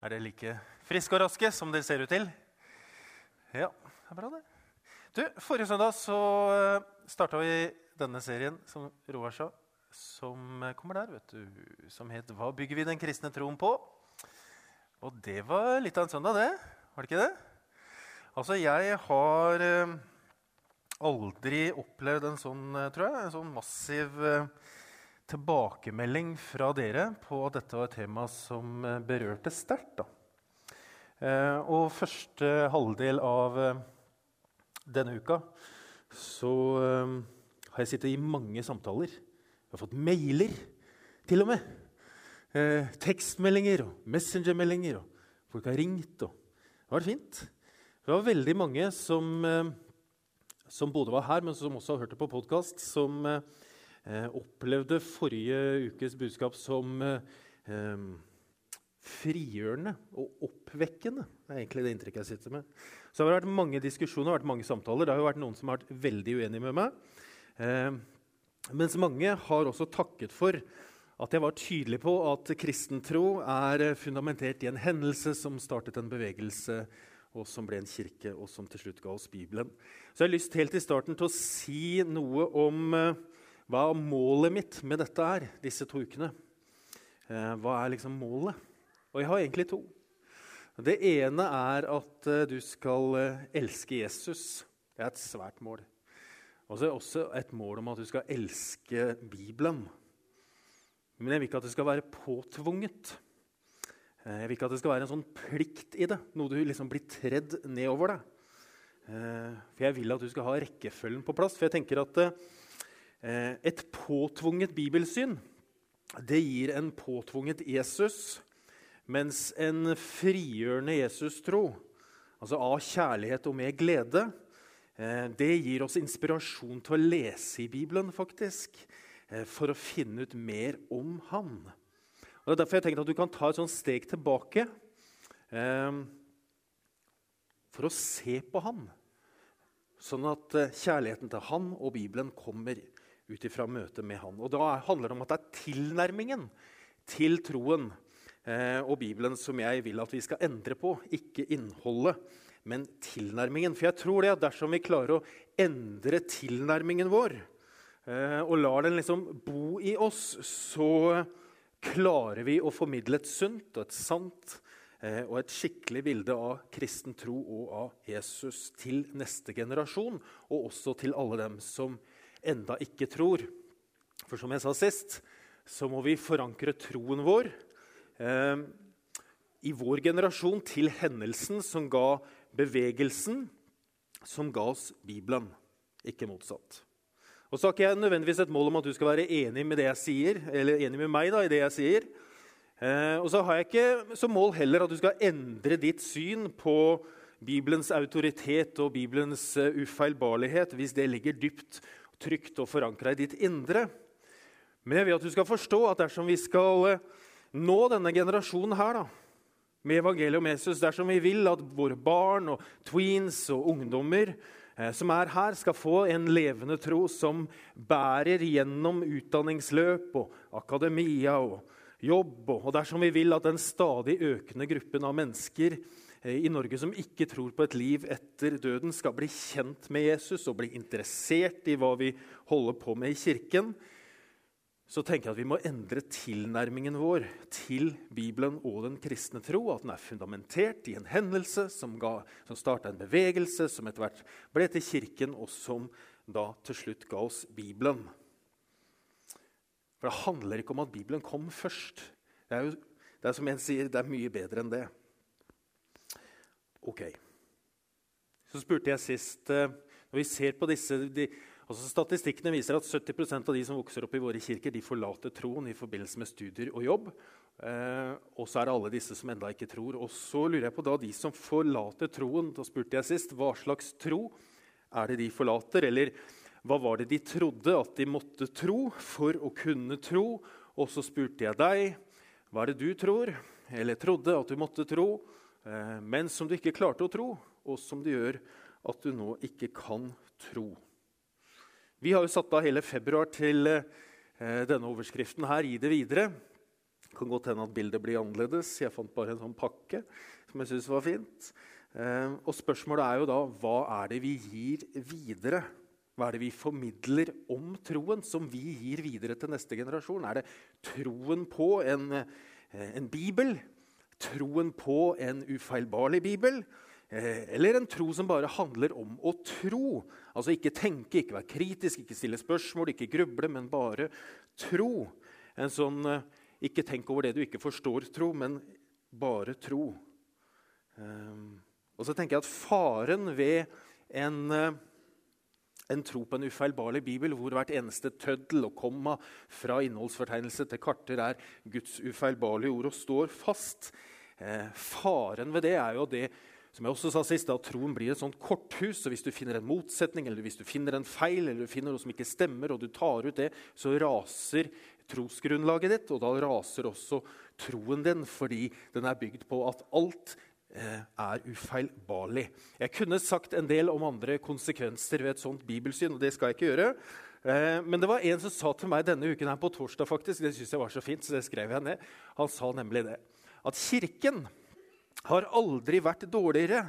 Er dere like friske og raske som dere ser ut til? Ja, det er bra, det. Du, Forrige søndag så starta vi denne serien som Roar sa, som kommer der, vet du, som het 'Hva bygger vi den kristne troen på?' Og det var litt av en søndag, det. Var det ikke det? Altså, jeg har eh, aldri opplevd en sånn, eh, tror jeg, en sånn massiv eh, tilbakemelding fra dere på at dette var et tema som eh, berørte sterkt. da. og første halvdel av eh, denne uka så eh, har jeg sittet i mange samtaler. Jeg har fått mailer, til og med. Eh, tekstmeldinger og messengermeldinger. og Folk har ringt. og Det var fint. Det var veldig mange som, eh, som både var her, men som også har hørt det på podkast, som eh, eh, opplevde forrige ukes budskap som eh, eh, frigjørende og oppvekkende. Det er egentlig det inntrykket jeg sitter med. Så det har vært mange diskusjoner vært mange samtaler. Det har jo vært noen som har vært veldig uenige med meg. Eh, mens mange har også takket for at jeg var tydelig på at kristen tro er fundamentert i en hendelse som startet en bevegelse, og som ble en kirke, og som til slutt ga oss Bibelen. Så jeg har lyst helt i starten til å si noe om eh, hva målet mitt med dette er, disse to ukene. Eh, hva er liksom målet? Og jeg har egentlig to. Det ene er at eh, du skal eh, elske Jesus. Det er et svært mål. Og så er det også et mål om at du skal elske Bibelen. Men jeg vil ikke at det skal være påtvunget. Jeg vil ikke at det skal være en sånn plikt i det, noe du liksom blir tredd nedover deg. For jeg vil at du skal ha rekkefølgen på plass. For jeg tenker at et påtvunget bibelsyn det gir en påtvunget Jesus, mens en frigjørende Jesus-tro, altså av kjærlighet og med glede, eh, det gir oss inspirasjon til å lese i Bibelen, faktisk, eh, for å finne ut mer om Han. Og Det er derfor jeg tenkte at du kan ta et sånt steg tilbake eh, for å se på Han. Sånn at eh, kjærligheten til Han og Bibelen kommer ut ifra møtet med Han. Og Da handler det om at det er tilnærmingen til troen eh, og Bibelen som jeg vil at vi skal endre på. Ikke innholdet, men tilnærmingen. For jeg tror det at dersom vi klarer å endre tilnærmingen vår, eh, og lar den liksom bo i oss, så klarer vi å formidle et sunt og et sant eh, og et skikkelig bilde av kristen tro og av Jesus til neste generasjon, og også til alle dem som enda ikke tror. For som jeg sa sist, så må vi forankre troen vår eh, i vår generasjon til hendelsen som ga bevegelsen som ga oss Bibelen, ikke motsatt. Og så har ikke jeg nødvendigvis et mål om at du skal være enig med det jeg sier, eller enig med meg da, i det jeg sier. Eh, og så har jeg ikke som mål heller at du skal endre ditt syn på Bibelens autoritet og Bibelens uh, ufeilbarlighet hvis det ligger dypt trygt og forankra i ditt indre. Men jeg vil at du skal forstå at dersom vi skal uh, nå denne generasjonen her da, med evangeliet om Jesus, dersom vi vil at våre barn og tweens og ungdommer eh, som er her, skal få en levende tro som bærer gjennom utdanningsløp og akademia og jobb, og dersom vi vil at den stadig økende gruppen av mennesker eh, i Norge som ikke tror på et liv etter døden, skal bli kjent med Jesus og bli interessert i hva vi holder på med i kirken, så tenker jeg at vi må endre tilnærmingen vår til Bibelen og den kristne tro. At den er fundamentert i en hendelse som, ga, som starta en bevegelse, som etter hvert ble til Kirken, og som da til slutt ga oss Bibelen. For det handler ikke om at Bibelen kom først. Det er jo det er som en sier, det er mye bedre enn det. Ok. Så spurte jeg sist eh, Når vi ser på disse de, altså Statistikkene viser at 70% av de som vokser opp i våre kirker, de forlater troen i forbindelse med studier og jobb. Eh, og så er det alle disse som enda ikke tror. Og så lurer jeg på da de som forlater troen. Da spurte jeg sist hva slags tro er det de forlater? Eller hva var det de trodde at de måtte tro for å kunne tro? Og så spurte jeg deg hva er det du tror, eller trodde at du måtte tro, men som du ikke klarte å tro, og som det gjør at du nå ikke kan tro? Vi har jo satt av hele februar til eh, denne overskriften her, 'Gi det videre'. kan godt hende at bildet blir annerledes. Jeg fant bare en sånn pakke som jeg syntes var fint. Eh, og spørsmålet er jo da hva er det vi gir videre? Hva er det vi formidler om troen, som vi gir videre til neste generasjon? Er det troen på en, eh, en bibel? Troen på en ufeilbarlig bibel? Eh, eller en tro som bare handler om å tro? Altså ikke tenke, ikke være kritisk, ikke stille spørsmål, ikke gruble, men bare tro. En sånn ikke tenk over det du ikke forstår-tro, men bare tro. Um, og så tenker jeg at faren ved en, eh, en tro på en ufeilbarlig bibel, hvor hvert eneste tøddel og komma fra innholdsfortegnelse til karter er Guds ufeilbarlige ord og står fast eh, Faren ved det er jo det som jeg også sa sist, at troen blir et sånt korthus. og Hvis du finner en motsetning eller hvis du finner en feil eller du finner noe som ikke stemmer, og du tar ut det, så raser trosgrunnlaget ditt, og da raser også troen din, fordi den er bygd på at alt er ufeilbarlig. Jeg kunne sagt en del om andre konsekvenser ved et sånt bibelsyn. og det skal jeg ikke gjøre. Eh, men det var en som sa til meg denne uken her på torsdag, faktisk, det synes jeg var så fint, så det skrev jeg ned. Han sa nemlig det. At Kirken har aldri vært dårligere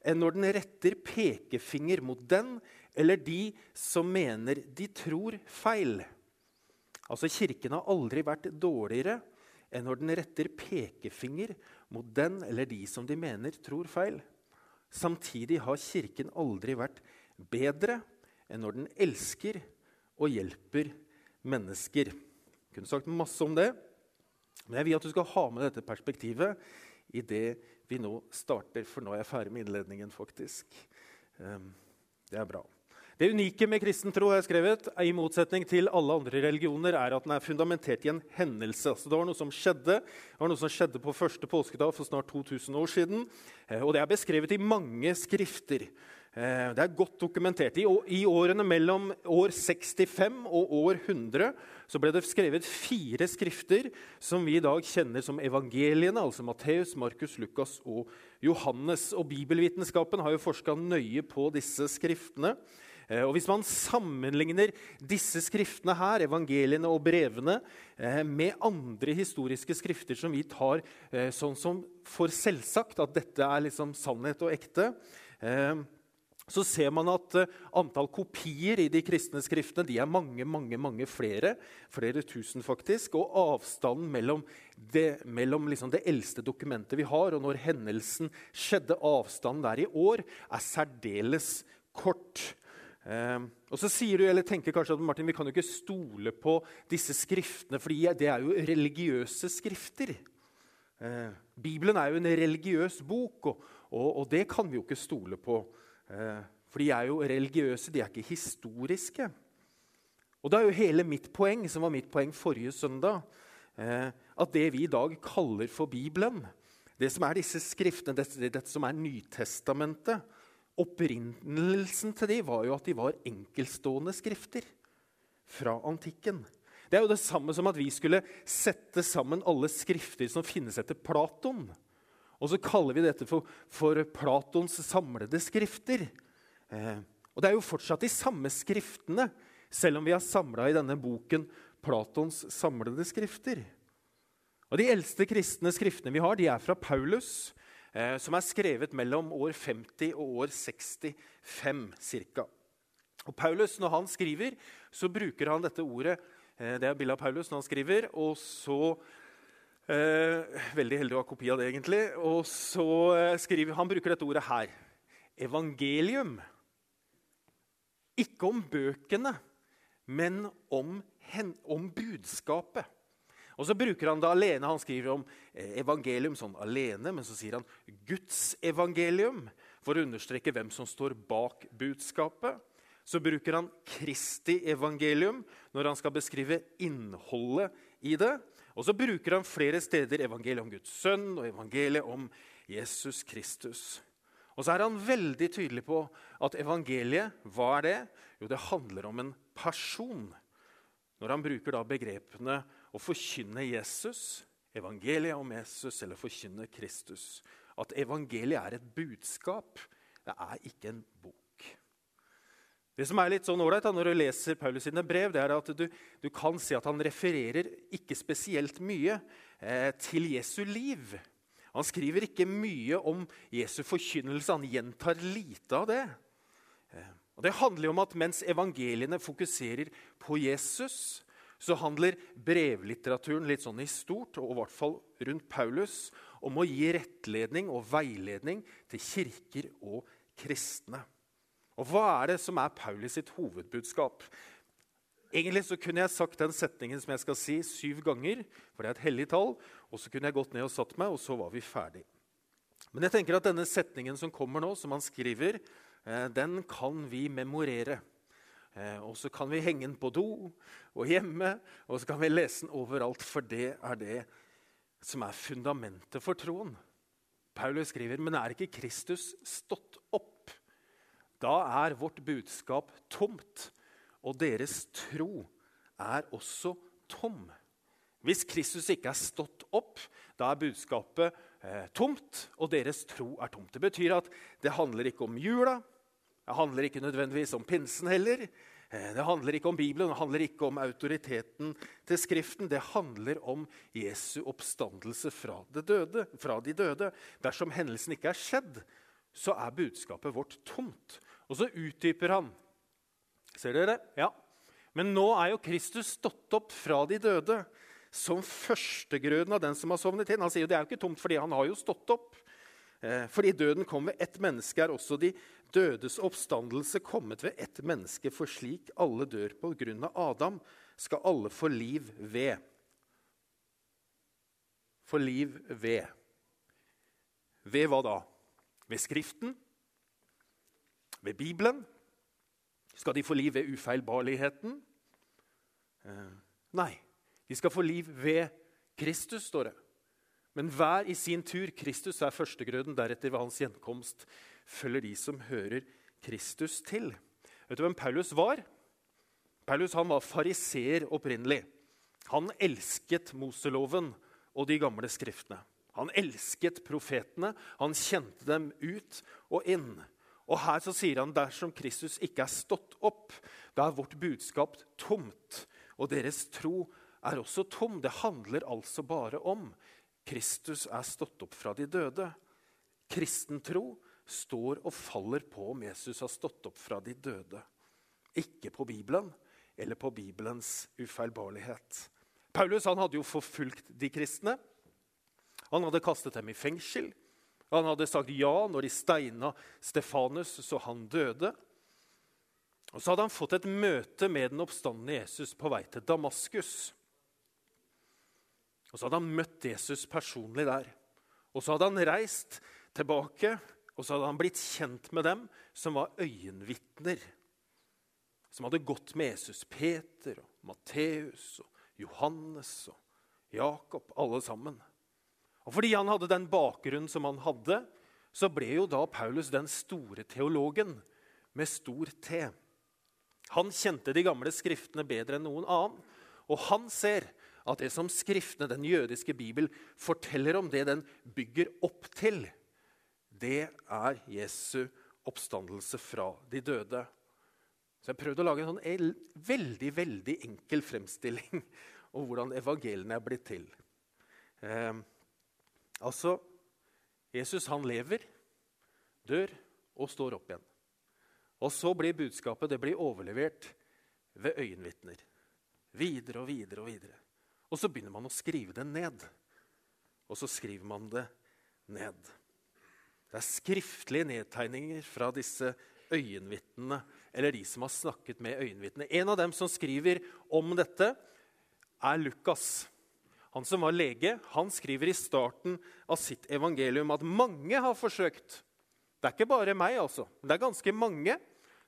enn når den retter pekefinger mot den eller de som mener de tror feil. Altså, Kirken har aldri vært dårligere enn når den retter pekefinger mot den eller de som de mener tror feil. Samtidig har Kirken aldri vært bedre enn når den elsker og hjelper mennesker. Jeg kunne sagt masse om det, men jeg vil at du skal ha med dette perspektivet i det vi nå starter, for nå er jeg ferdig med innledningen. faktisk. Ehm, det er bra. Det unike med kristen tro jeg skrevet, i motsetning til alle andre religioner, er at den er fundamentert i en hendelse. Altså, det var noe som skjedde det var noe som skjedde på første påskedag for snart 2000 år siden. Eh, og det er beskrevet i mange skrifter. Eh, det er godt dokumentert. I årene mellom år 65 og år 100 så ble det skrevet fire skrifter som vi i dag kjenner som evangeliene, altså Matteus, Markus, Lukas og Johannes. Og Bibelvitenskapen har jo forska nøye på disse skriftene. Eh, og Hvis man sammenligner disse skriftene her, evangeliene og brevene, eh, med andre historiske skrifter som vi tar eh, sånn som for selvsagt at dette er liksom sannhet og ekte, så ser man at antall kopier i de kristne skriftene de er mange mange, mange flere. Flere tusen, faktisk. Og avstanden mellom det, mellom liksom det eldste dokumentet vi har, og når hendelsen skjedde, avstanden der i år, er særdeles kort. Eh, og så sier du, eller tenker kanskje at Martin, vi kan jo ikke stole på disse skriftene, for det er jo religiøse skrifter. Eh, Bibelen er jo en religiøs bok, og, og, og, det kan vi jo ikke stole på. Eh, for de er jo religiøse, de er ikke historiske. Og det er jo hele mitt poeng, som var mitt poeng forrige søndag, at det vi i dag kaller for Bibelen, det som er disse skriftene, dette, dette som er Nytestamentet, Opprinnelsen til de var jo at de var enkeltstående skrifter fra antikken. Det er jo det samme som at vi skulle sette sammen alle skrifter som finnes etter Platon. Og så kaller vi dette for, for Platons samlede skrifter. Eh, og det er jo fortsatt de samme skriftene, selv om vi har samla i denne boken Platons samlede skrifter. Og De eldste kristne skriftene vi har, de er fra Paulus, som er skrevet mellom år 50 og år 65 ca. Og Paulus, når han skriver, så bruker han dette ordet eh, Det er bildet av Paulus når han skriver. og så eh, Veldig heldig å ha kopi av det, egentlig. Og så eh, skriver han bruker dette ordet her. Evangelium. Ikke om bøkene, men om, hen, om budskapet. Og så bruker han det alene. Han skriver om eh, evangelium sånn alene, men så sier han Guds evangelium for å understreke hvem som står bak budskapet. Så bruker han Kristi evangelium når han skal beskrive innholdet i det. Og så bruker han flere steder evangeliet om Guds sønn og evangeliet om Jesus Kristus. Og så er han veldig tydelig på at evangeliet, hva er det? Jo, det handler om en person. Når han bruker da begrepene å forkynne Jesus, evangeliet om Jesus eller forkynne Kristus. At evangeliet er et budskap, det er ikke en bok. Det som er litt sånn ålreit når du leser Paulus sine brev, det er at du, du kan se at han refererer ikke spesielt mye eh, til Jesu liv. Han skriver ikke mye om Jesu forkynnelse. Han gjentar lite av det. Eh, og Det handler jo om at mens evangeliene fokuserer på Jesus, så handler brevlitteraturen litt sånn i stort, og i hvert fall rundt Paulus, om å gi rettledning og veiledning til kirker og kristne. Og hva er det som er Paulus sitt hovedbudskap? Egentlig så kunne jeg sagt den setningen som jeg skal si, syv ganger, for det er et hellig tall. Og så kunne jeg gått ned og satt meg, og så var vi ferdig. Men jeg tenker at denne setningen som kommer nå, som han skriver, eh, den kan vi memorere. Eh, og så kan vi henge den på do og hjemme, og så kan vi lese den overalt, for det er det som er fundamentet for troen. Paulus skriver, men er ikke Kristus stått opp? Da er vårt budskap tomt, og deres tro er også tom. Hvis Kristus ikke er stått opp, da er budskapet eh, tomt, og deres tro er tomt. Det betyr at det handler ikke om jula, det handler ikke nødvendigvis om pinsen heller. Eh, det handler ikke om Bibelen, det handler ikke om autoriteten til Skriften. Det handler om Jesu oppstandelse fra, døde, fra de døde. Dersom hendelsen ikke er skjedd, så er budskapet vårt tomt. Og så utdyper han. Ser dere? Ja. Men nå er jo Kristus stått opp fra de døde som førstegrøden av den som har sovnet inn. Han sier jo det er jo ikke tomt fordi han har jo stått opp. Eh, fordi døden kom ved ett menneske, er også de dødes oppstandelse kommet ved ett menneske. For slik alle dør på grunn av Adam, skal alle få liv ved. Få liv ved. Ved hva da? Ved Skriften? Ved Bibelen? Skal de få liv ved ufeilbarligheten? Eh, nei, de skal få liv ved Kristus, står det. Men hver i sin tur. Kristus er førstegrøden, deretter ved hans gjenkomst følger de som hører Kristus til. Vet du hvem Paulus var? Paulus han var fariseer opprinnelig. Han elsket Moseloven og de gamle skriftene. Han elsket profetene. Han kjente dem ut og inn. Og her så sier han dersom Kristus ikke er stått opp, da er vårt budskap tomt. Og deres tro er også tom. Det handler altså bare om Kristus er stått opp fra de døde. Kristen tro står og faller på om Jesus har stått opp fra de døde. Ikke på Bibelen eller på Bibelens ufeilbarlighet. Paulus han hadde jo forfulgt de kristne. Han hadde kastet dem i fengsel. Han hadde sagt ja når de steina Stefanus så han døde. Og Så hadde han fått et møte med den oppstandende Jesus på vei til Damaskus. Og så hadde han møtt Jesus personlig der. Og så hadde han reist tilbake, og så hadde han blitt kjent med dem som var øyenvitner. Som hadde gått med Jesus. Peter og Matteus og Johannes og Jakob, alle sammen. Og fordi han hadde den bakgrunnen som han hadde, så ble jo da Paulus den store teologen med stor T. Han kjente de gamle skriftene bedre enn noen annen, og han ser at det som Skriftene, den jødiske bibel, forteller om, det den bygger opp til, det er Jesu oppstandelse fra de døde. Så Jeg prøvde å lage en sånn veldig veldig enkel fremstilling om hvordan evangeliene er blitt til. Eh, altså Jesus han lever, dør og står opp igjen. Og så blir budskapet det blir overlevert ved øyenvitner. Videre og videre og videre. Og så begynner man å skrive det ned. Og så skriver man det ned. Det er skriftlige nedtegninger fra disse øyenvitnene, eller de som har snakket med øyenvitnene. En av dem som skriver om dette, er Lukas. Han som var lege, han skriver i starten av sitt evangelium at mange har forsøkt Det er ikke bare meg, altså. Det er ganske mange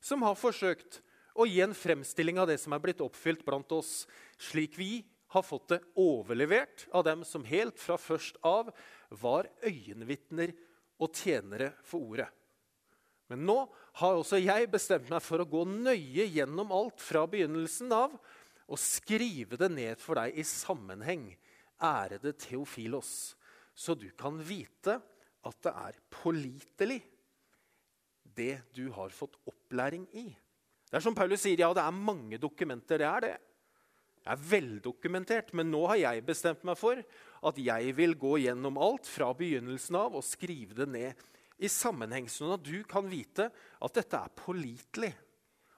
som har forsøkt å gi en fremstilling av det som er blitt oppfylt blant oss, slik vi har fått det overlevert av dem som helt fra først av var øyenvitner og tjenere for ordet. Men nå har også jeg bestemt meg for å gå nøye gjennom alt fra begynnelsen av og skrive det ned for deg i sammenheng, ærede Theofilos, så du kan vite at det er pålitelig, det du har fått opplæring i. Det er som Paulus sier, ja, det er mange dokumenter. Det er det. Det er veldokumentert, men nå har jeg bestemt meg for at jeg vil gå gjennom alt fra begynnelsen av og skrive det ned i sammenheng, sånn at du kan vite at dette er pålitelig.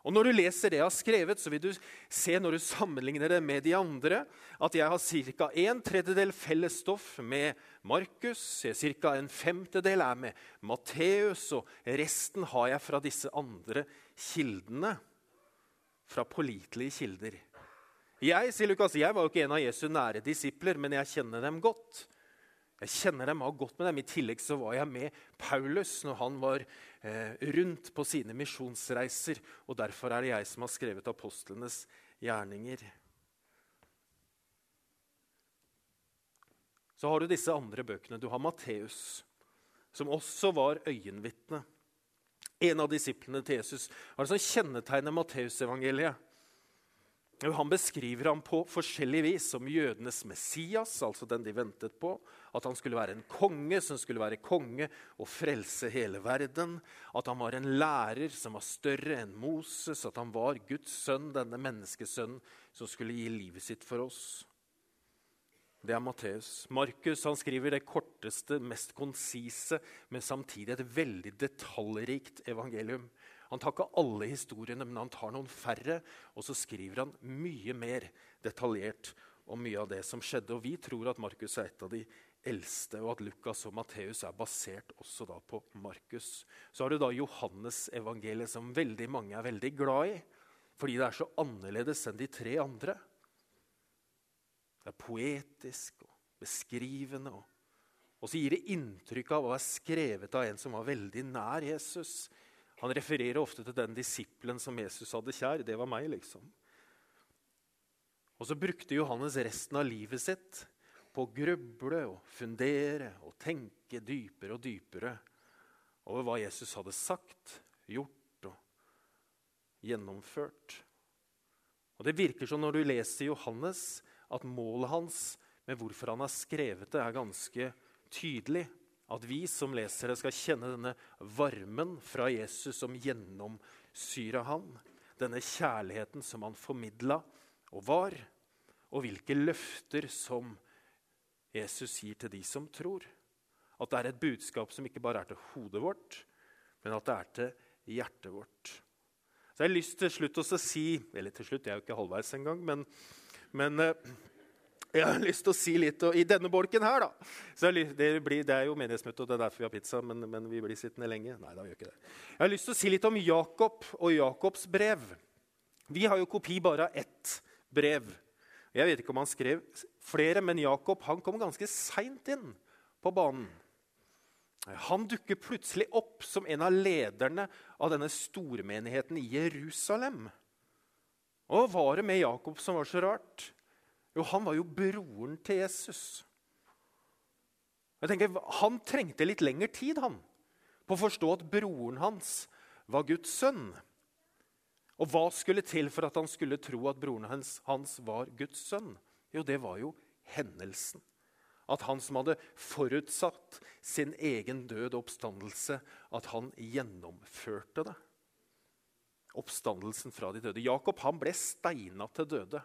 Og Når du leser det jeg har skrevet, så vil du se når du sammenligner det med de andre, at jeg har ca. en tredjedel felles stoff med Markus, ca. en femtedel er med Matteus, og resten har jeg fra disse andre kildene. Fra pålitelige kilder. Jeg sier Lukas, jeg var jo ikke en av Jesu nære disipler, men jeg kjenner dem godt. Jeg kjenner dem godt med dem. I tillegg så var jeg med Paulus når han var eh, rundt på sine misjonsreiser. Og derfor er det jeg som har skrevet apostlenes gjerninger. Så har du disse andre bøkene. Du har Matteus, som også var øyenvitne. En av disiplene til Jesus har det som kjennetegner Matteusevangeliet han beskriver ham på forskjellig vis som jødenes Messias, altså den de ventet på. At han skulle være en konge som skulle være konge og frelse hele verden. At han var en lærer som var større enn Moses. At han var Guds sønn, denne menneskesønnen som skulle gi livet sitt for oss. Det er Matteus. Markus skriver det korteste, mest konsise, men samtidig et veldig detaljrikt evangelium. Han tar ikke alle historiene, men han tar noen færre. Og så skriver han mye mer detaljert om mye av det som skjedde. Og vi tror at Markus er et av de eldste, og at Lukas og Matteus er basert også da på Markus. Så har du da Johannes-evangeliet, som veldig mange er veldig glad i. Fordi det er så annerledes enn de tre andre. Det er poetisk og beskrivende. Og, og så gir det inntrykk av å være skrevet av en som var veldig nær Jesus. Han refererer ofte til den disippelen som Jesus hadde kjær. Det var meg, liksom. Og så brukte Johannes resten av livet sitt på å gruble og fundere og tenke dypere og dypere over hva Jesus hadde sagt, gjort og gjennomført. Og Det virker som når du leser Johannes, at målet hans med hvorfor han har skrevet det, er ganske tydelig. At vi som lesere skal kjenne denne varmen fra Jesus som gjennomsyra han. Denne kjærligheten som han formidla og var. Og hvilke løfter som Jesus gir til de som tror. At det er et budskap som ikke bare er til hodet vårt, men at det er til hjertet vårt. Så jeg har lyst til slutt å si Eller til slutt, jeg er jo ikke halvveis engang. Men, men eh, jeg har lyst til å si litt og, i denne bolken her, da. Det, blir, det, er jo menighetsmøte, og det er derfor vi har pizza, men, men, vi blir sittende lenge. Nei, da gjør ikke det. Jeg har lyst til å si litt om Jakob og Jakobs brev. Vi har jo kopi bare av ett brev. Jeg vet ikke om han skrev flere, men Jakob han kom ganske seint inn på banen. Han dukker plutselig opp som en av lederne av denne stormenigheten i Jerusalem. Og var det med Jakob som var så rart? Jo, han var jo broren til Jesus. Jeg tenker, Han trengte litt lengre tid han, på å forstå at broren hans var Guds sønn. Og hva skulle til for at han skulle tro at broren hans, hans var Guds sønn? Jo, det var jo hendelsen. At han som hadde forutsatt sin egen død og oppstandelse, at han gjennomførte det. Oppstandelsen fra de døde. Jakob han ble steina til døde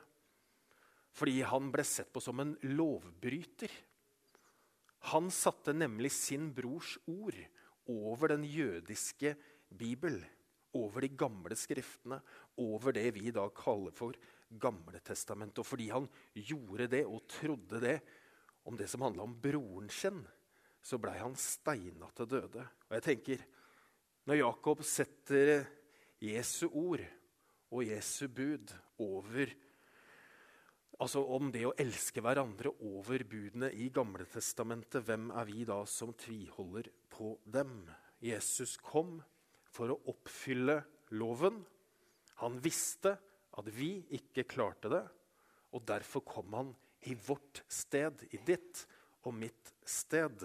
fordi han ble sett på som en lovbryter. Han satte nemlig sin brors ord over den jødiske bibel, over de gamle skriftene, over det vi da kaller for Gamletestamentet. Og fordi han gjorde det og trodde det om det som handla om broren sin, så blei han steina til døde. Og jeg tenker, når Jakob setter Jesu ord og Jesu bud over Altså om det å elske hverandre over budene i Gamletestamentet. Hvem er vi da som tviholder på dem? Jesus kom for å oppfylle loven. Han visste at vi ikke klarte det, og derfor kom han i vårt sted, i ditt og mitt sted.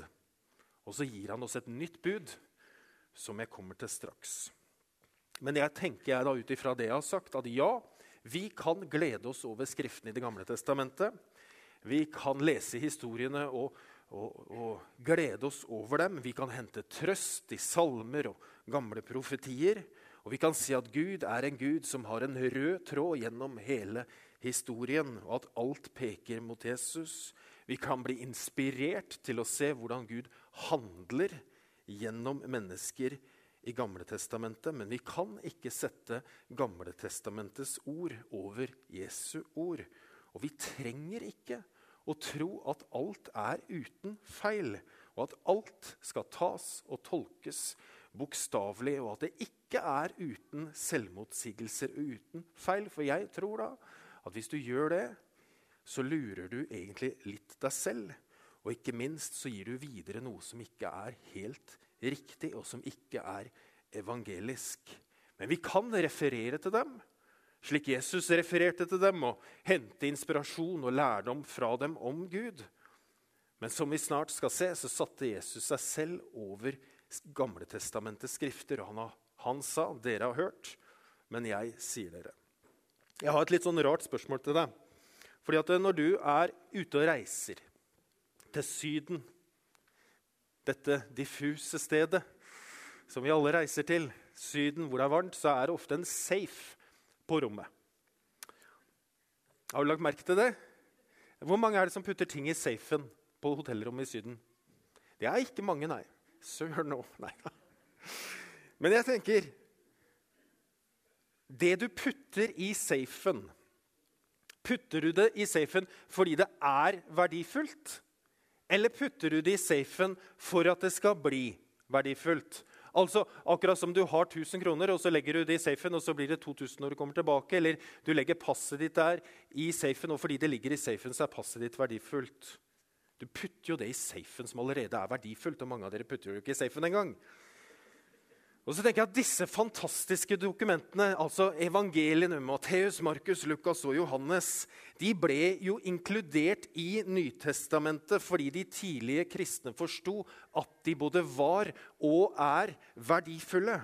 Og så gir han oss et nytt bud, som jeg kommer til straks. Men jeg tenker jeg da ut ifra det jeg har sagt, at ja, vi kan glede oss over Skriftene i Det gamle testamentet. Vi kan lese historiene og, og, og, glede oss over dem. Vi kan hente trøst i salmer og gamle profetier. Og vi kan si at Gud er en Gud som har en rød tråd gjennom hele historien, og at alt peker mot Jesus. Vi kan bli inspirert til å se hvordan Gud handler gjennom mennesker i Gamle Testamentet, men vi kan ikke sette Gamle Testamentets ord over Jesu ord. Og vi trenger ikke å tro at alt er uten feil, og at alt skal tas og tolkes bokstavelig, og at det ikke er uten selvmotsigelser og uten feil. For jeg tror da at hvis du gjør det, så lurer du egentlig litt deg selv. Og ikke minst så gir du videre noe som ikke er helt riktig, og som ikke er evangelisk. Men vi kan referere til dem slik Jesus refererte til dem, og hente inspirasjon og lærdom fra dem om Gud. Men som vi snart skal se, så satte Jesus seg selv over Gamletestamentets skrifter. Og har, han sa, 'Dere har hørt, men jeg sier dere'. Jeg har et litt sånn rart spørsmål til deg. Fordi at Når du er ute og reiser til Syden, dette diffuse stedet som vi alle reiser til, Syden hvor det er varmt, så er det ofte en safe på rommet. Har du lagt merke til det? Hvor mange er det som putter ting i safen på hotellrommet i Syden? Det er ikke mange, nei. Søren òg. Nei Men jeg tenker Det du putter i safen Putter du det i safen fordi det er verdifullt? Eller putter du det i safen for at det skal bli verdifullt? Altså, Akkurat som du har 1000 kroner, og så legger du det i safen, og så blir det 2000 når du kommer tilbake. Eller du legger passet ditt der i safen, og fordi det ligger i safen, så er passet ditt verdifullt. Du putter jo det i safen som allerede er verdifullt, og mange av dere putter jo ikke i safen engang. Og så tenker jeg at Disse fantastiske dokumentene, altså evangeliene, Matteus, Markus, Lukas og Johannes, de ble jo inkludert i Nytestamentet fordi de tidlige kristne forsto at de både var og er verdifulle.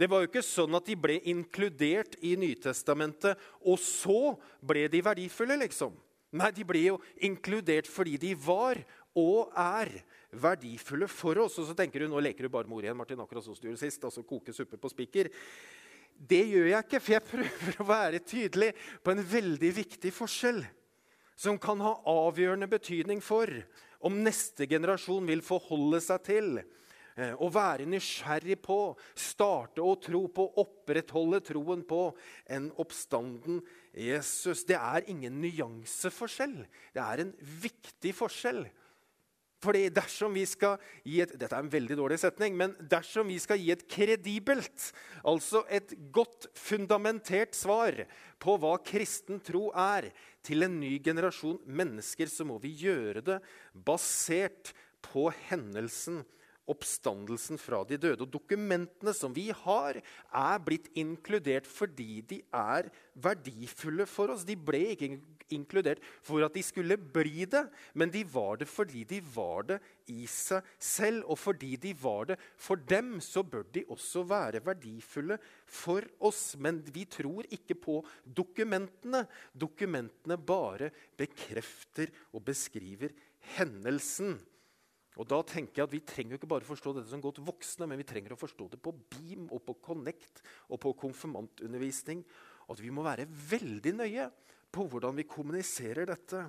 Det var jo ikke sånn at de ble inkludert i Nytestamentet, og så ble de verdifulle, liksom. Nei, de ble jo inkludert fordi de var og er verdifulle for oss. Og så tenker du nå leker du bare mor igjen, Martin, akkurat som du gjorde sist. altså koke suppe på spiker. Det gjør jeg ikke, for jeg prøver å være tydelig på en veldig viktig forskjell som kan ha avgjørende betydning for om neste generasjon vil forholde seg til eh, å være nysgjerrig på, starte å tro på, opprettholde troen på en oppstanden Jesus. Det er ingen nyanseforskjell. Det er en viktig forskjell. Fordi dersom vi skal gi et, Dette er en veldig dårlig setning, men dersom vi skal gi et kredibelt, altså et godt fundamentert svar på hva kristen tro er, til en ny generasjon mennesker, så må vi gjøre det basert på hendelsen oppstandelsen fra de døde. Og dokumentene som vi har, er blitt inkludert fordi de er verdifulle for oss. De ble ikke inkludert for at de skulle bli det, men de var det fordi de var det i seg selv. Og fordi de var det for dem, så bør de også være verdifulle for oss. Men vi tror ikke på dokumentene. Dokumentene bare bekrefter og beskriver hendelsen. Og da tenker jeg at Vi trenger ikke bare forstå dette som godt voksne, men vi trenger å forstå det på Beam og på Connect og på konfirmantundervisning. Og at vi må være veldig nøye på hvordan vi kommuniserer dette.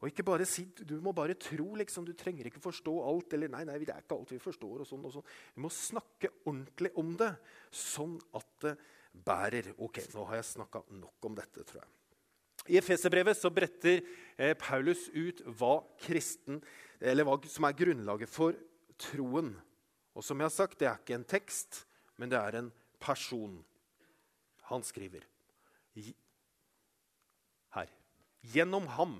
Og ikke bare si du må bare tro, liksom, du trenger ikke forstå alt. eller nei, nei, det er ikke alt vi forstår. og sånn og sånn. Vi må snakke ordentlig om det, sånn at det bærer. Ok, nå har jeg snakka nok om dette, tror jeg. I Efeserbrevet så bretter eh, Paulus ut hva kristen hva som er grunnlaget for troen. Og som jeg har sagt, det er ikke en tekst, men det er en person. Han skriver Gjennom ham,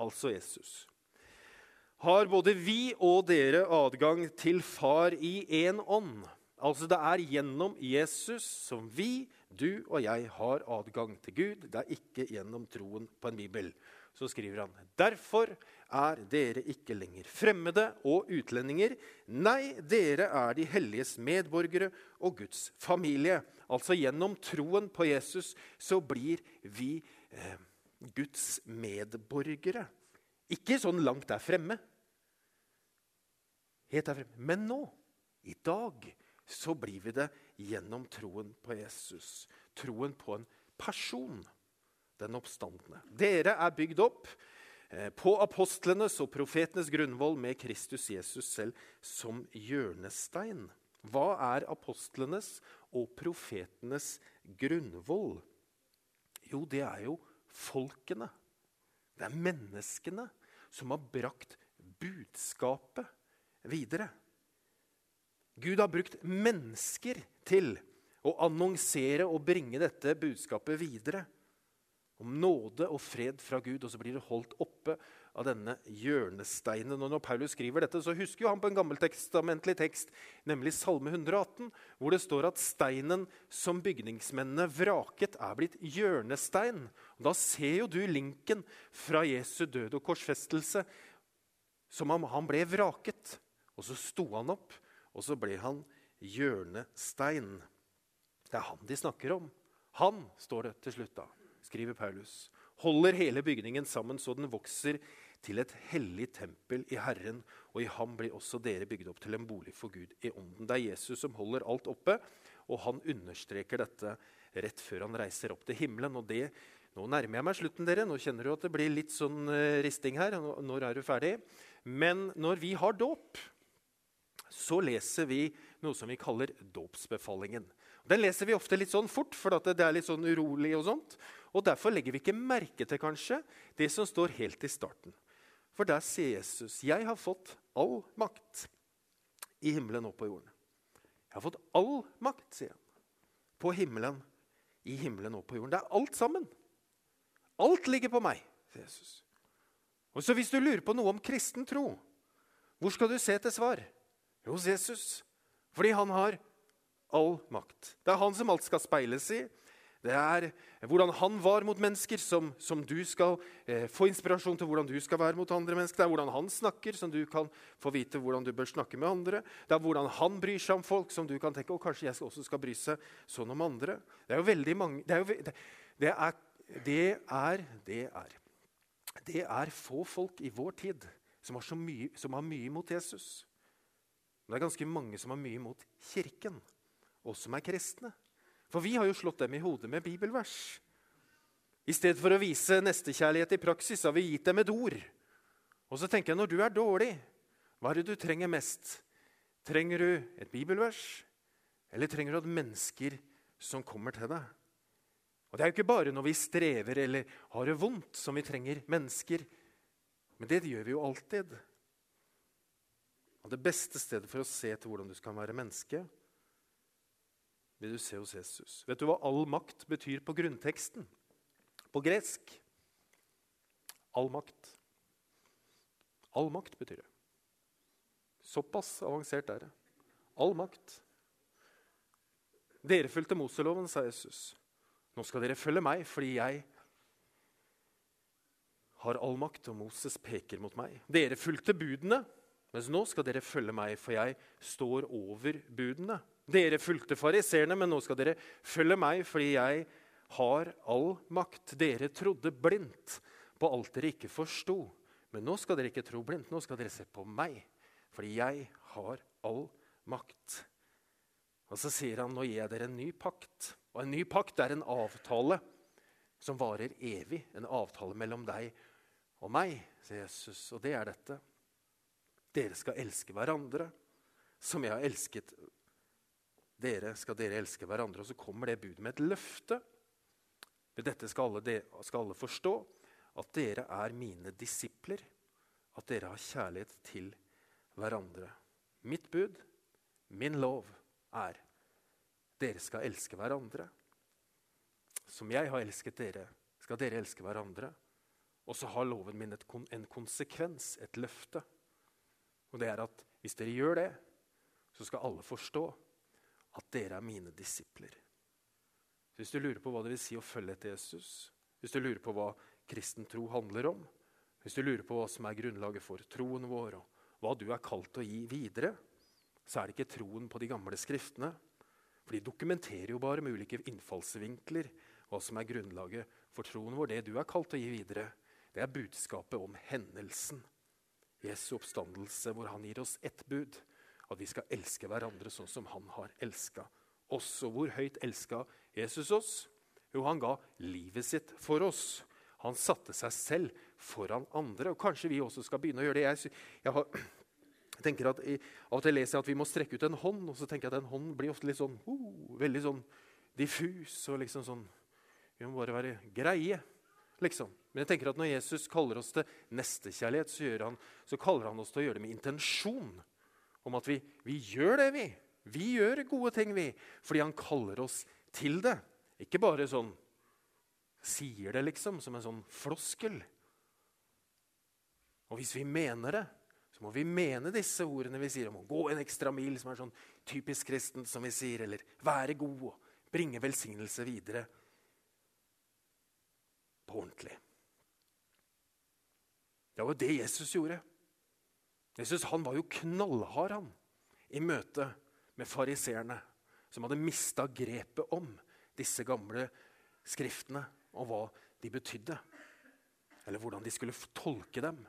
altså Jesus, har både vi og dere adgang til Far i én ånd. Altså det er gjennom Jesus som vi, du og jeg, har adgang til Gud. Det er ikke gjennom troen på en bibel. Så skriver han derfor er dere ikke lenger fremmede og utlendinger. Nei, dere er de helliges medborgere og Guds familie. Altså gjennom troen på Jesus så blir vi eh, Guds medborgere. Ikke sånn langt der fremme. Helt der fremme. Men nå, i dag, så blir vi det gjennom troen på Jesus. Troen på en person, den oppstandende. Dere er bygd opp eh, på apostlenes og profetenes grunnvoll med Kristus Jesus selv som hjørnestein. Hva er apostlenes og profetenes grunnvoll? Jo, det er jo folkene. Det er menneskene som har brakt budskapet videre. Gud har brukt mennesker til å annonsere og bringe dette budskapet videre. Om nåde og fred fra Gud, og så blir det holdt oppe av denne hjørnesteinen. Og Når Paulus skriver dette, så husker jo han på en gammeltestamentlig tekst, nemlig Salme 118, hvor det står at steinen som bygningsmennene vraket, er blitt hjørnestein. Og da ser jo du linken fra Jesu død og korsfestelse, som om han ble vraket. Og så sto han opp, og så ble han hjørnestein. Det er han de snakker om. Han, står det til slutt da, skriver Paulus, holder hele bygningen sammen så den vokser til et hellig tempel i Herren, og i ham blir også dere bygd opp til en bolig for Gud i ånden. Det er Jesus som holder alt oppe, og han understreker dette rett før han reiser opp til himmelen. og det nå nærmer jeg meg slutten, dere. Nå kjenner du at det blir litt sånn uh, risting her. Når er du ferdig? Men når vi har dåp, så leser vi noe som vi kaller dåpsbefalingen. Den leser vi ofte litt sånn fort, for det er litt sånn urolig. og sånt. Og Derfor legger vi ikke merke til kanskje det som står helt i starten. For der sier Jesus, 'Jeg har fått all makt i himmelen og på jorden'. Jeg har fått all makt, sier han. På himmelen, i himmelen og på jorden. Det er alt sammen. Alt ligger på meg, sier Jesus. Og så Hvis du lurer på noe om kristen tro, hvor skal du se til svar? Hos Jesus. Fordi han har all makt. Det er han som alt skal speiles i. Det er hvordan han var mot mennesker, som, som du skal eh, få inspirasjon til hvordan du skal være mot andre mennesker. Det er hvordan han snakker, som du kan få vite hvordan du bør snakke med andre. Det er hvordan han bryr seg om folk, som du kan tenke å, kanskje jeg også skal bry seg sånn om andre. Det er jo veldig mange Det er, jo, det, det er, det er, det er, det er få folk i vår tid som har, mye, som har mye imot Jesus. Men det er ganske mange som har mye imot Kirken, og som er kristne. For vi har jo slått dem i hodet med bibelvers. I stedet for å vise nestekjærlighet i praksis har vi gitt dem et ord. Og så tenker jeg, når du er dårlig, hva er det du trenger mest? Trenger du et bibelvers, eller trenger du at mennesker som kommer til deg? Og Det er jo ikke bare når vi strever eller har det vondt, som vi trenger mennesker. Men det gjør vi jo alltid. Og Det beste stedet for å se til hvordan du skal være menneske, vil du se hos Jesus. Vet du hva all makt betyr på grunnteksten? På gresk? All makt. All makt betyr det. Såpass avansert er det. All makt. Dere fulgte Moseloven, sa Jesus. Nå skal dere følge meg, fordi jeg har all makt, og Moses peker mot meg. Dere fulgte budene, mens nå skal dere følge meg, for jeg står over budene. Dere fulgte fariseerne, men nå skal dere følge meg, fordi jeg har all makt. Dere trodde blindt på alt dere ikke forsto. Men nå skal dere ikke tro blindt, nå skal dere se på meg, fordi jeg har all makt. Og så sier han, 'Nå gir jeg dere en ny pakt.' Og en ny pakt er en avtale som varer evig. En avtale mellom deg og meg, sier Jesus. Og det er dette. Dere skal elske hverandre som jeg har elsket dere skal dere elske hverandre. Og så kommer det budet med et løfte. Ved dette skal alle, skal alle forstå at dere er mine disipler, at dere har kjærlighet til hverandre. Mitt bud, min lov, er dere skal elske hverandre. Som jeg har elsket dere, skal dere elske hverandre. Og så har loven min et, en konsekvens, et løfte. Og det er at hvis dere gjør det, så skal alle forstå at dere er mine disipler. Hvis du lurer på hva det vil si å følge etter Jesus, hvis du lurer på hva kristen tro handler om, hvis du lurer på hva som er grunnlaget for troen vår, og hva du er kalt til å gi videre, så er det ikke troen på de gamle skriftene. For de dokumenterer jo bare med ulike innfallsvinkler hva som er grunnlaget for troen vår. Det du er kalt til å gi videre, det er budskapet om hendelsen. Jesu oppstandelse, hvor han gir oss ett bud at vi skal elske hverandre sånn som han har elska oss. Og hvor høyt elska Jesus oss? Jo, han ga livet sitt for oss. Han satte seg selv foran andre. Og kanskje vi også skal begynne å gjøre det. Jeg, jeg, har, tenker at Av og til leser jeg at vi må strekke ut en hånd, og så tenker jeg at en hånd blir ofte litt sånn oh, veldig sånn diffus og liksom sånn Vi må bare være greie, liksom. Men jeg tenker at når Jesus kaller oss til nestekjærlighet, så, han, så kaller han oss til å gjøre det med intensjon. Om at vi, vi gjør det, vi. Vi gjør gode ting, vi. Fordi han kaller oss til det. Ikke bare sånn sier det, liksom, som en sånn floskel. Og hvis vi mener det, så må vi mene disse ordene vi sier om å gå en ekstra mil, som er sånn typisk kristent, som vi sier, eller være god og bringe velsignelse videre på ordentlig. Det var jo det Jesus gjorde. Jesus han var jo knallhard han, i møte med fariseerne, som hadde mista grepet om disse gamle skriftene og hva de betydde. Eller hvordan de skulle tolke dem.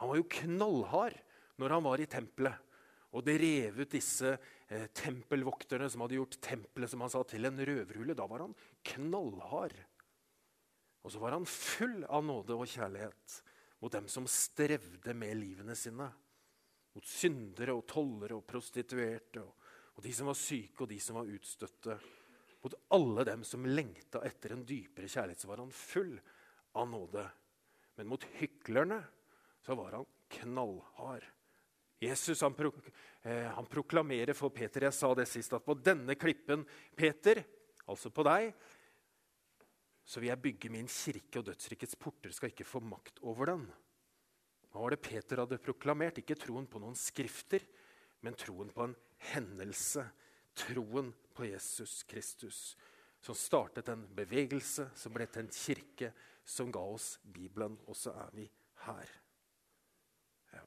Han var jo knallhard når han var i tempelet og det rev ut disse eh, tempelvokterne som hadde gjort tempelet som han sa, til en røverhule. Da var han knallhard. Og så var han full av nåde og kjærlighet mot dem som strevde med livene sine. Mot syndere og tollere og prostituerte og, og de som var syke og de som var utstøtte. Mot alle dem som lengta etter en dypere kjærlighet, så var han full av nåde. Men mot hyklerne så var han knallhard. Jesus han, pro, eh, han proklamerer for Peter Jeg sa det sist, at på denne klippen, Peter, altså på deg, så vil jeg bygge min kirke, og dødsrikets porter skal ikke få makt over den. Hva var det Peter hadde proklamert? Ikke troen på noen skrifter, men troen på en hendelse. Troen på Jesus Kristus, som startet en bevegelse, som ble til en kirke, som ga oss Bibelen. Og så er vi her. Ja.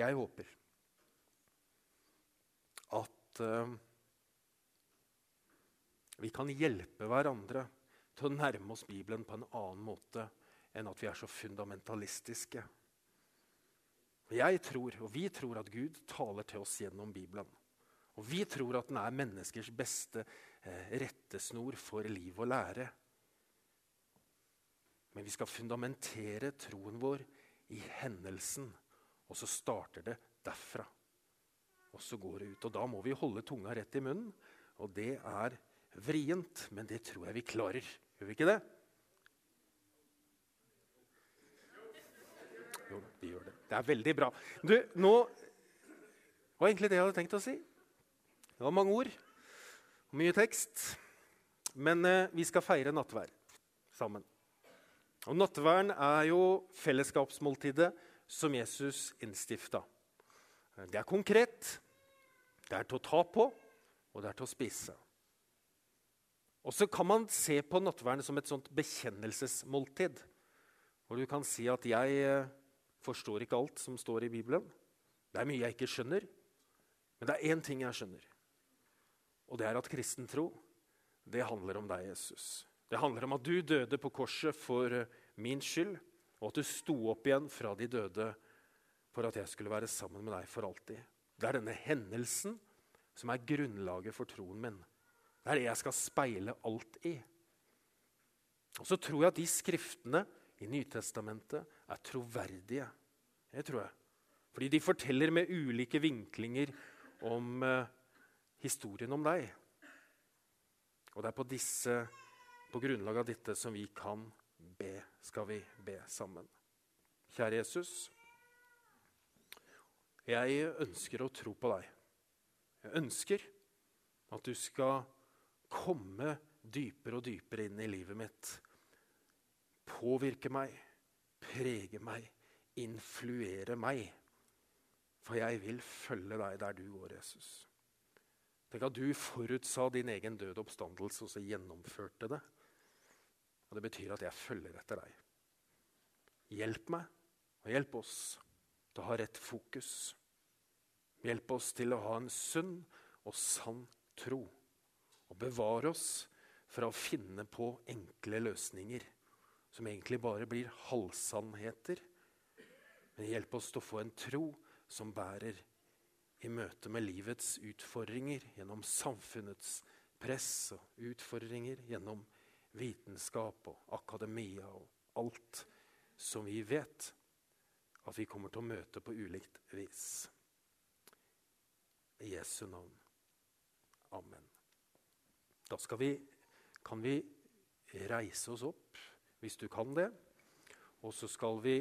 Jeg håper uh, vi kan hjelpe hverandre til å nærme oss Bibelen på en annen måte enn at vi er så fundamentalistiske. Jeg tror, og Vi tror at Gud taler til oss gjennom Bibelen. Og vi tror at den er menneskers beste eh, rettesnor for liv og lære. Men vi skal fundamentere troen vår i hendelsen og så starter det derfra. Og så går det ut. Og da må vi holde tunga rett i munnen. Og det er vrient, men det tror jeg vi klarer. Gjør vi ikke det? Jo, vi gjør det. Det er veldig bra. Du, nå var egentlig det jeg hadde tenkt å si. Det var mange ord og mye tekst. Men eh, vi skal feire nattvær sammen. Og Nattverden er jo fellesskapsmåltidet som Jesus innstifta. Det er konkret, det er til å ta på, og det er til å spise. Og så kan man se på nattverden som et sånt bekjennelsesmåltid. Hvor du kan si at 'jeg eh, forstår ikke alt som står i Bibelen'. Det er mye jeg ikke skjønner, men det er én ting jeg skjønner. Og det er at kristen tro, det handler om deg, Jesus. Det handler om at du døde på korset for eh, min skyld og at du sto opp igjen fra de døde for at jeg skulle være sammen med deg for alltid. Det er denne hendelsen som er grunnlaget for troen min. Det er det jeg skal speile alt i. Og så tror jeg at de skriftene i Nytestamentet er troverdige. Det tror jeg. Fordi de forteller med ulike vinklinger om eh, historien om deg. Og det er på, disse, på grunnlag av dette som vi kan be, skal vi be sammen. Kjære Jesus. Jeg ønsker å tro på deg. Jeg ønsker at du skal komme dypere og dypere inn i livet mitt. Påvirke meg, prege meg, influere meg. For jeg vil følge deg der du går, Jesus. Tenk at du forutsa din egen døde oppstandelse og så gjennomførte det. Og det betyr at jeg følger etter deg. Hjelp meg, og hjelp oss til å ha rett fokus. Hjelp oss til å ha en sunn og sann tro. Og bevare oss fra å finne på enkle løsninger som egentlig bare blir halvsannheter. Men hjelp oss til å få en tro som bærer i møte med livets utfordringer, gjennom samfunnets press og utfordringer, gjennom vitenskap og akademia og alt som vi vet at vi kommer til å møte på ulikt vis. I Jesu navn. Amen. Da vi, kan vi reise oss opp, hvis du kan det. Og så skal vi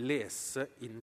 lese inn